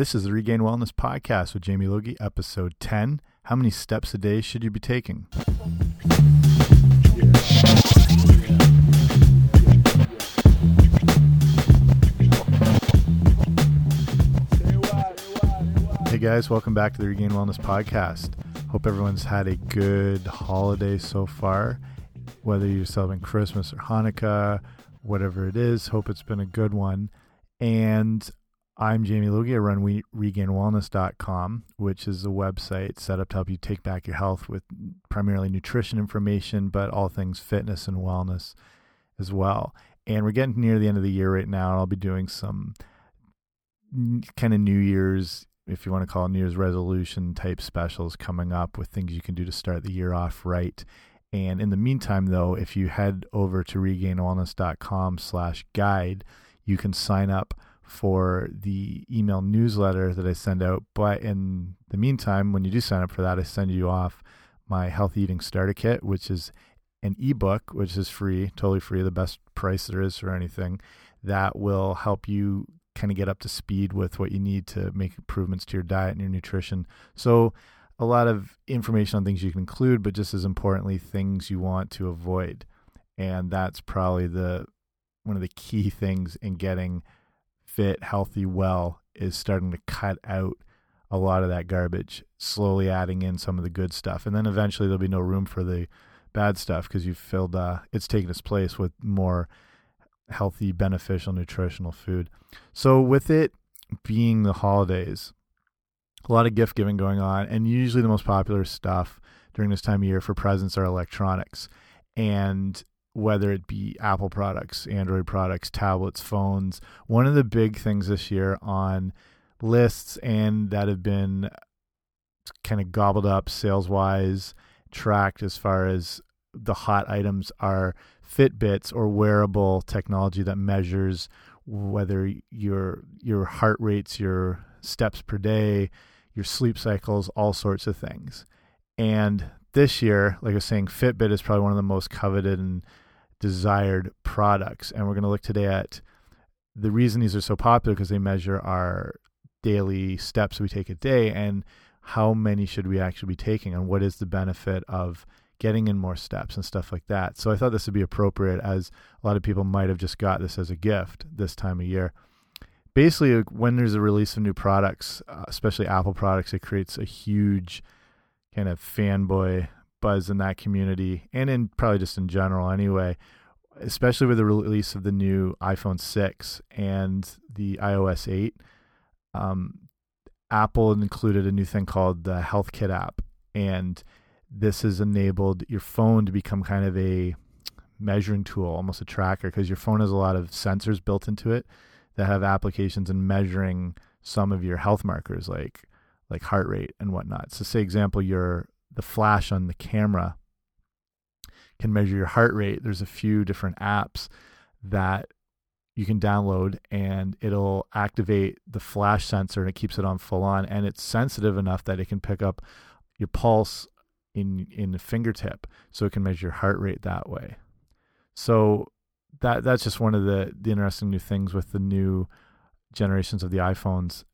This is the Regained Wellness Podcast with Jamie Logie, episode 10. How many steps a day should you be taking? Hey guys, welcome back to the Regained Wellness Podcast. Hope everyone's had a good holiday so far, whether you're celebrating Christmas or Hanukkah, whatever it is. Hope it's been a good one. And I'm Jamie Logie. I run we, regainedwellness.com, which is a website set up to help you take back your health with primarily nutrition information, but all things fitness and wellness as well. And we're getting near the end of the year right now. And I'll be doing some kind of New Year's, if you want to call it New Year's resolution type specials coming up with things you can do to start the year off right. And in the meantime, though, if you head over to regainedwellness.com slash guide, you can sign up for the email newsletter that I send out. But in the meantime, when you do sign up for that, I send you off my healthy eating starter kit, which is an ebook, which is free, totally free, the best price there is for anything that will help you kind of get up to speed with what you need to make improvements to your diet and your nutrition. So, a lot of information on things you can include, but just as importantly, things you want to avoid. And that's probably the one of the key things in getting fit, healthy, well is starting to cut out a lot of that garbage, slowly adding in some of the good stuff. And then eventually there'll be no room for the bad stuff because you've filled, uh, it's taken its place with more healthy, beneficial, nutritional food. So, with it being the holidays, a lot of gift giving going on, and usually the most popular stuff during this time of year for presents are electronics. And whether it be Apple products, Android products, tablets, phones. One of the big things this year on lists and that have been kind of gobbled up sales wise, tracked as far as the hot items are Fitbits or wearable technology that measures whether your your heart rates, your steps per day, your sleep cycles, all sorts of things. And this year, like I was saying, Fitbit is probably one of the most coveted and desired products. And we're going to look today at the reason these are so popular because they measure our daily steps we take a day and how many should we actually be taking and what is the benefit of getting in more steps and stuff like that. So I thought this would be appropriate as a lot of people might have just got this as a gift this time of year. Basically, when there's a release of new products, uh, especially Apple products, it creates a huge kind of fanboy buzz in that community and in probably just in general anyway, especially with the release of the new iPhone 6 and the iOS 8. Um, Apple included a new thing called the Health Kit app, and this has enabled your phone to become kind of a measuring tool, almost a tracker, because your phone has a lot of sensors built into it that have applications in measuring some of your health markers, like like heart rate and whatnot. So, say example, your the flash on the camera can measure your heart rate. There's a few different apps that you can download and it'll activate the flash sensor and it keeps it on full on and it's sensitive enough that it can pick up your pulse in in the fingertip so it can measure your heart rate that way. So that that's just one of the the interesting new things with the new generations of the iPhones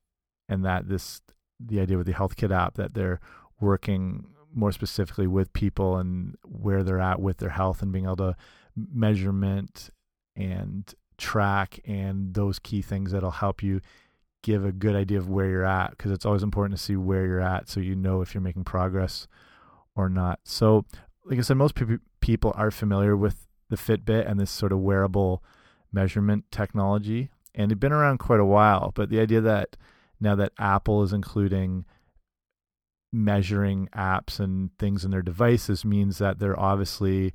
and that this the idea with the health kit app that they're working more specifically with people and where they're at with their health and being able to measurement and track and those key things that'll help you give a good idea of where you're at because it's always important to see where you're at so you know if you're making progress or not. So, like I said, most pe people are familiar with the Fitbit and this sort of wearable measurement technology, and they've been around quite a while. But the idea that now that Apple is including measuring apps and things in their devices means that they're obviously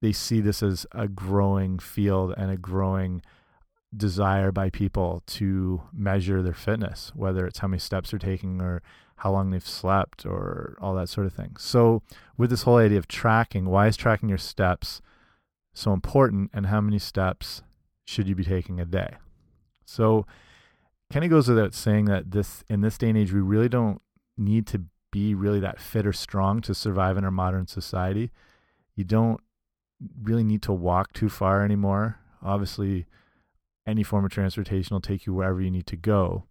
they see this as a growing field and a growing desire by people to measure their fitness, whether it's how many steps they're taking or how long they've slept or all that sort of thing. So, with this whole idea of tracking, why is tracking your steps so important and how many steps should you be taking a day? So, kind of goes without saying that this in this day and age we really don't need to be really that fit or strong to survive in our modern society. You don't really need to walk too far anymore. Obviously, any form of transportation will take you wherever you need to go.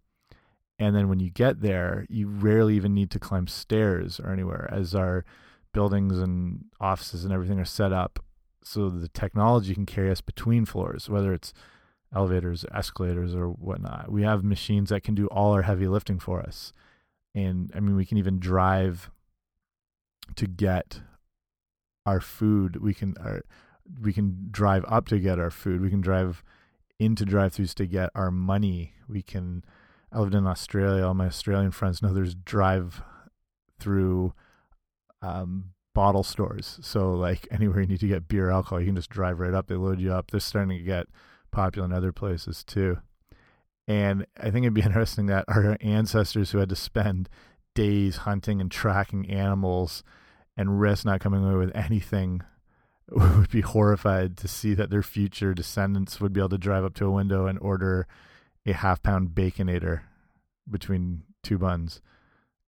And then when you get there, you rarely even need to climb stairs or anywhere, as our buildings and offices and everything are set up so the technology can carry us between floors, whether it's elevators, escalators, or whatnot. We have machines that can do all our heavy lifting for us. And I mean, we can even drive to get our food. We can our, we can drive up to get our food. We can drive into drive-throughs to get our money. We can. I lived in Australia. All my Australian friends know there's drive-through um, bottle stores. So like anywhere you need to get beer, alcohol, you can just drive right up. They load you up. They're starting to get popular in other places too. And I think it'd be interesting that our ancestors who had to spend days hunting and tracking animals and risk not coming away with anything would be horrified to see that their future descendants would be able to drive up to a window and order a half pound baconator between two buns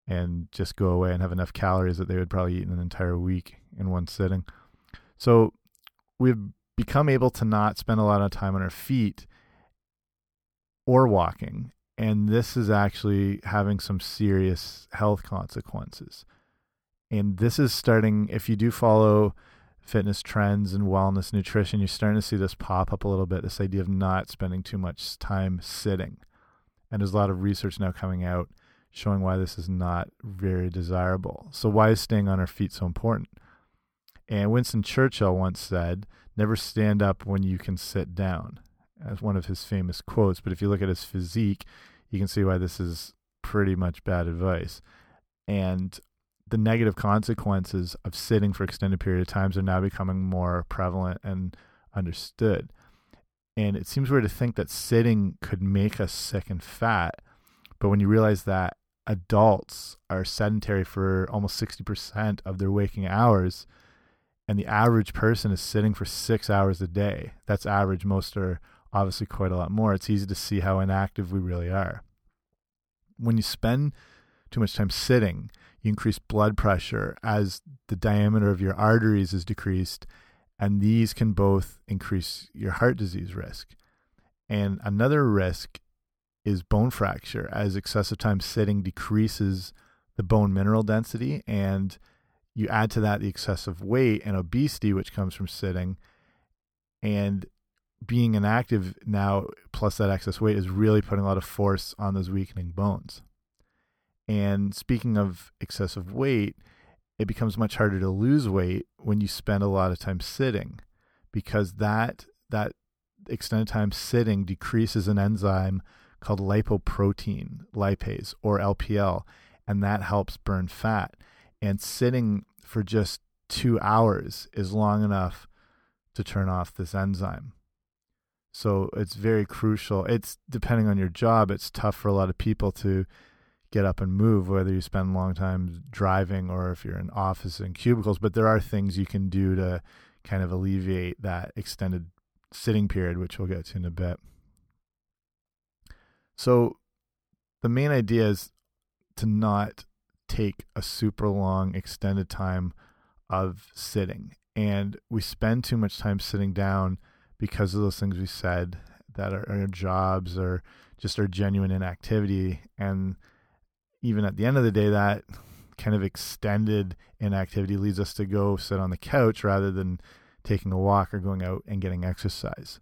and just go away and have enough calories that they would probably eat in an entire week in one sitting. So we've become able to not spend a lot of time on our feet or walking. And this is actually having some serious health consequences. And this is starting, if you do follow fitness trends and wellness nutrition, you're starting to see this pop up a little bit this idea of not spending too much time sitting. And there's a lot of research now coming out showing why this is not very desirable. So, why is staying on our feet so important? And Winston Churchill once said, Never stand up when you can sit down, as one of his famous quotes. But if you look at his physique, you can see why this is pretty much bad advice. And the negative consequences of sitting for extended period of times are now becoming more prevalent and understood. And it seems weird to think that sitting could make us sick and fat. But when you realize that adults are sedentary for almost 60% of their waking hours and the average person is sitting for six hours a day that's average most are obviously quite a lot more. It's easy to see how inactive we really are. When you spend too much time sitting you increase blood pressure as the diameter of your arteries is decreased and these can both increase your heart disease risk. And another risk is bone fracture as excessive time sitting decreases the bone mineral density and you add to that the excessive weight and obesity which comes from sitting and being inactive now plus that excess weight is really putting a lot of force on those weakening bones and speaking of excessive weight it becomes much harder to lose weight when you spend a lot of time sitting because that that extended time sitting decreases an enzyme called lipoprotein lipase or LPL, and that helps burn fat. And sitting for just two hours is long enough to turn off this enzyme. So it's very crucial. It's depending on your job, it's tough for a lot of people to get up and move, whether you spend long time driving or if you're in office and cubicles. But there are things you can do to kind of alleviate that extended sitting period, which we'll get to in a bit. So the main idea is to not take a super long extended time of sitting. And we spend too much time sitting down because of those things we said that are our jobs or just our genuine inactivity. And even at the end of the day, that kind of extended inactivity leads us to go sit on the couch rather than taking a walk or going out and getting exercise.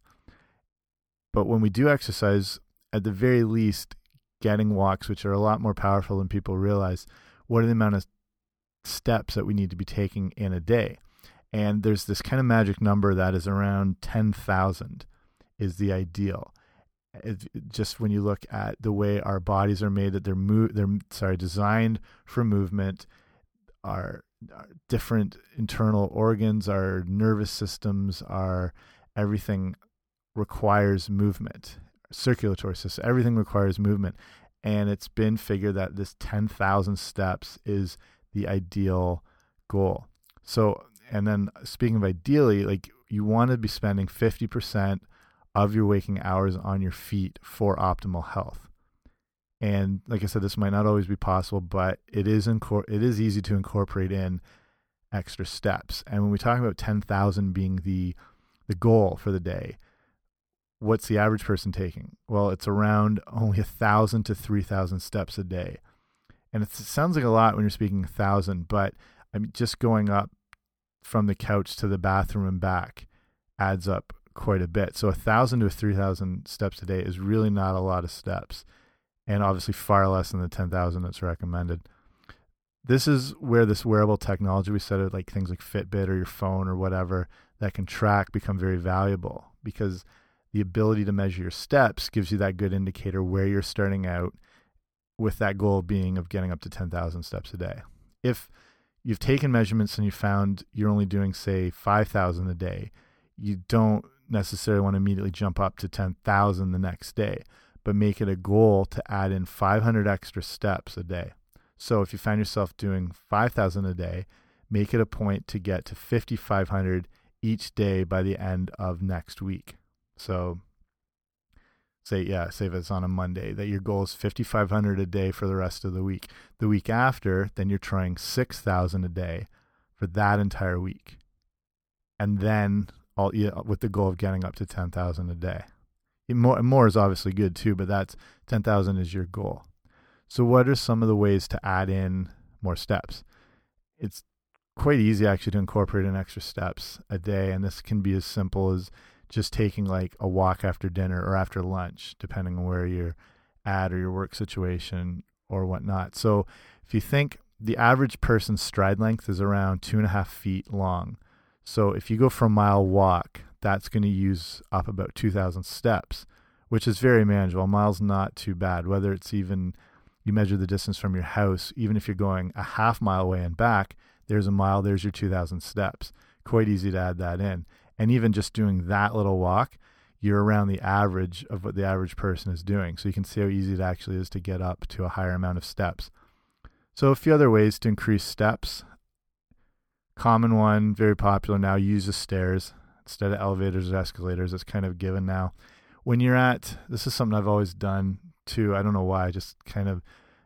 But when we do exercise, at the very least, getting walks, which are a lot more powerful than people realize. What are the amount of steps that we need to be taking in a day? And there's this kind of magic number that is around 10,000 is the ideal. It, just when you look at the way our bodies are made, that they're move, they're sorry, designed for movement. Our, our different internal organs, our nervous systems, our everything requires movement circulatory system. Everything requires movement. And it's been figured that this 10,000 steps is the ideal goal. So, and then speaking of ideally, like you want to be spending 50% of your waking hours on your feet for optimal health. And like I said, this might not always be possible, but it is it is easy to incorporate in extra steps. And when we talk about 10,000 being the the goal for the day, what's the average person taking? Well, it's around only a thousand to three thousand steps a day, and it sounds like a lot when you're speaking a thousand, but I'm just going up from the couch to the bathroom and back adds up quite a bit. So a thousand to three thousand steps a day is really not a lot of steps, and obviously far less than the ten thousand that's recommended. This is where this wearable technology we said it like things like Fitbit or your phone or whatever that can track become very valuable because the ability to measure your steps gives you that good indicator where you're starting out with that goal being of getting up to 10,000 steps a day. If you've taken measurements and you found you're only doing say 5,000 a day, you don't necessarily want to immediately jump up to 10,000 the next day, but make it a goal to add in 500 extra steps a day. So if you find yourself doing 5,000 a day, make it a point to get to 5,500 each day by the end of next week. So say yeah, say if it's on a Monday that your goal is 5500 a day for the rest of the week. The week after, then you're trying 6000 a day for that entire week. And then all with the goal of getting up to 10,000 a day. More more is obviously good too, but that's 10,000 is your goal. So what are some of the ways to add in more steps? It's quite easy actually to incorporate in extra steps a day and this can be as simple as just taking like a walk after dinner or after lunch, depending on where you're at or your work situation or whatnot. So if you think the average person's stride length is around two and a half feet long. So if you go for a mile walk, that's going to use up about 2,000 steps, which is very manageable. A mile's not too bad, whether it's even you measure the distance from your house, even if you're going a half mile away and back, there's a mile, there's your 2,000 steps. Quite easy to add that in. And even just doing that little walk, you're around the average of what the average person is doing. So you can see how easy it actually is to get up to a higher amount of steps. So a few other ways to increase steps. Common one, very popular now, use the stairs instead of elevators or escalators. It's kind of given now. When you're at, this is something I've always done too. I don't know why, I just kind of,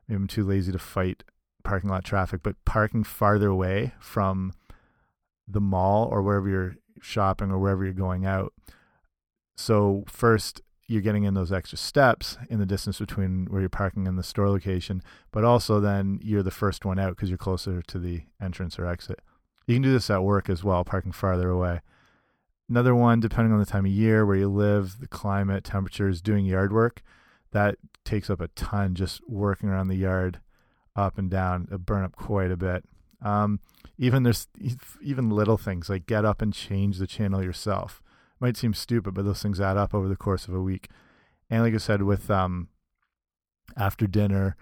maybe I'm too lazy to fight parking lot traffic, but parking farther away from the mall or wherever you're shopping or wherever you're going out. So first you're getting in those extra steps in the distance between where you're parking and the store location, but also then you're the first one out because you're closer to the entrance or exit. You can do this at work as well, parking farther away. Another one, depending on the time of year, where you live, the climate, temperatures, doing yard work, that takes up a ton just working around the yard up and down. Burn up quite a bit. Um, even there's even little things like get up and change the channel yourself. Might seem stupid, but those things add up over the course of a week. And like I said, with um, after dinner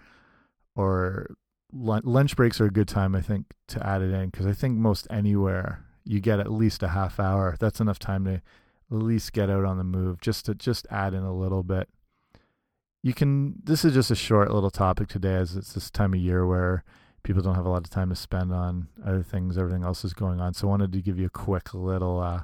or lunch breaks are a good time, I think, to add it in because I think most anywhere you get at least a half hour. That's enough time to at least get out on the move, just to just add in a little bit. You can. This is just a short little topic today, as it's this time of year where people don't have a lot of time to spend on other things. Everything else is going on. So I wanted to give you a quick little uh,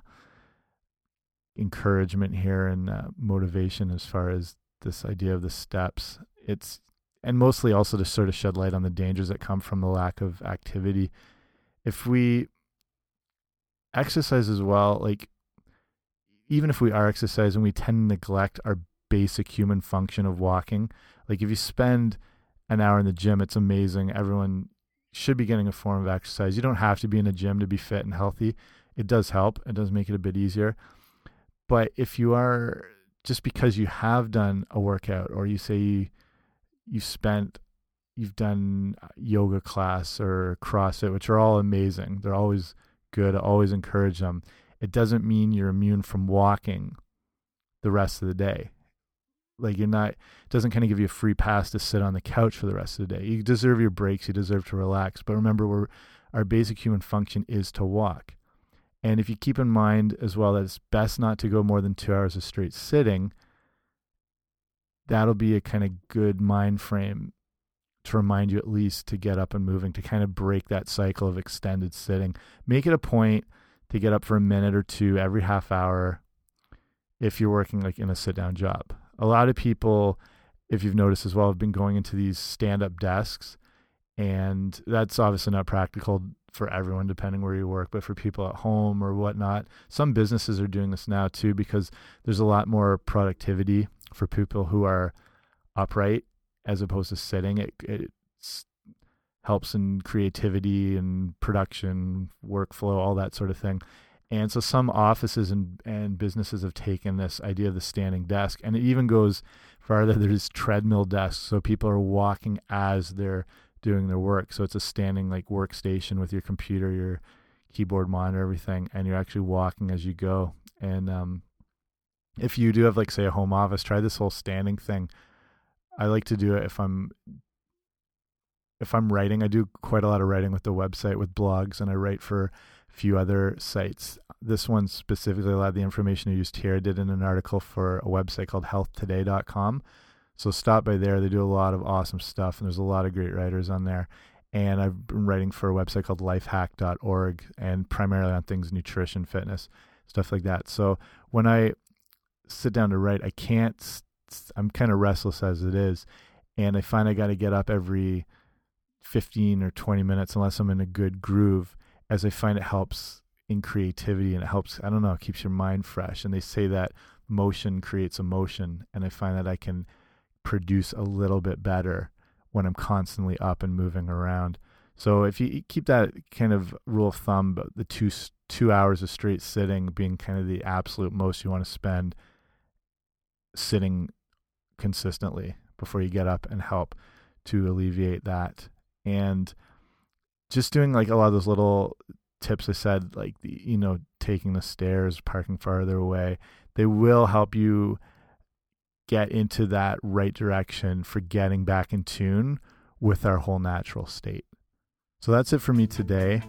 encouragement here and uh, motivation as far as this idea of the steps. It's and mostly also to sort of shed light on the dangers that come from the lack of activity. If we exercise as well, like even if we are exercising, we tend to neglect our basic human function of walking. Like if you spend an hour in the gym. It's amazing. Everyone should be getting a form of exercise. You don't have to be in a gym to be fit and healthy. It does help. It does make it a bit easier. But if you are just because you have done a workout or you say you, you spent you've done yoga class or CrossFit, which are all amazing. They're always good. I always encourage them. It doesn't mean you're immune from walking the rest of the day. Like you're not, doesn't kind of give you a free pass to sit on the couch for the rest of the day. You deserve your breaks. You deserve to relax. But remember, we're, our basic human function is to walk. And if you keep in mind as well that it's best not to go more than two hours of straight sitting, that'll be a kind of good mind frame to remind you at least to get up and moving, to kind of break that cycle of extended sitting. Make it a point to get up for a minute or two every half hour if you're working like in a sit down job a lot of people, if you've noticed as well, have been going into these stand up desks. And that's obviously not practical for everyone, depending where you work, but for people at home or whatnot. Some businesses are doing this now too because there's a lot more productivity for people who are upright as opposed to sitting. It, it helps in creativity and production, workflow, all that sort of thing. And so some offices and, and businesses have taken this idea of the standing desk, and it even goes farther. There's treadmill desks, so people are walking as they're doing their work. So it's a standing like workstation with your computer, your keyboard monitor, everything, and you're actually walking as you go. And um, if you do have like say a home office, try this whole standing thing. I like to do it if I'm if I'm writing. I do quite a lot of writing with the website with blogs, and I write for few other sites. This one specifically, a lot of the information I used here, I did in an article for a website called healthtoday.com. So stop by there. They do a lot of awesome stuff, and there's a lot of great writers on there. And I've been writing for a website called lifehack.org and primarily on things nutrition, fitness, stuff like that. So when I sit down to write, I can't, I'm kind of restless as it is. And I find I got to get up every 15 or 20 minutes unless I'm in a good groove, as I find it helps in creativity and it helps, I don't know, it keeps your mind fresh. And they say that motion creates emotion. And I find that I can produce a little bit better when I'm constantly up and moving around. So if you keep that kind of rule of thumb, the two two hours of straight sitting being kind of the absolute most you want to spend sitting consistently before you get up and help to alleviate that. And just doing like a lot of those little tips I said, like the, you know, taking the stairs, parking farther away, they will help you get into that right direction for getting back in tune with our whole natural state. So that's it for me today.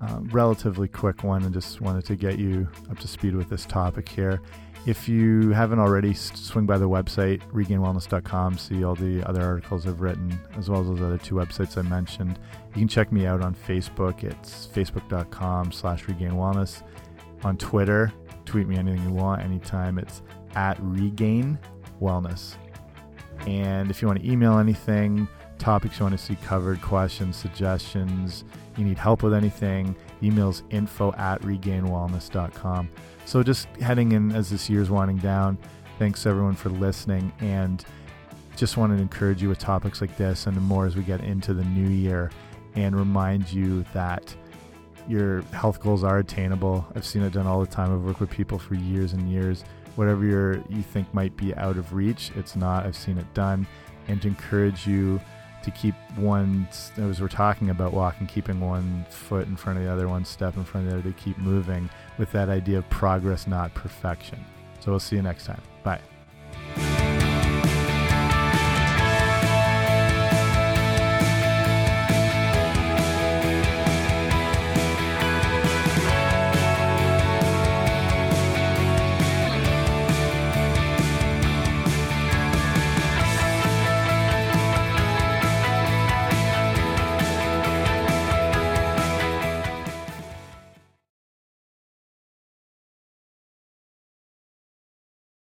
Um, relatively quick one, and just wanted to get you up to speed with this topic here. If you haven't already, swing by the website, regainedwellness.com, see all the other articles I've written, as well as those other two websites I mentioned. You can check me out on Facebook. It's facebook.com slash regainwellness. On Twitter, tweet me anything you want anytime. It's at regain wellness. And if you want to email anything, topics you want to see covered, questions, suggestions, you need help with anything, emails info at regainedwellness.com. So just heading in as this year's winding down, thanks everyone for listening and just want to encourage you with topics like this and more as we get into the new year and remind you that your health goals are attainable. I've seen it done all the time. I've worked with people for years and years whatever you you think might be out of reach. It's not. I've seen it done, and to encourage you to keep one as we're talking about walking, keeping one foot in front of the other, one step in front of the other, to keep moving with that idea of progress, not perfection. So we'll see you next time. Bye.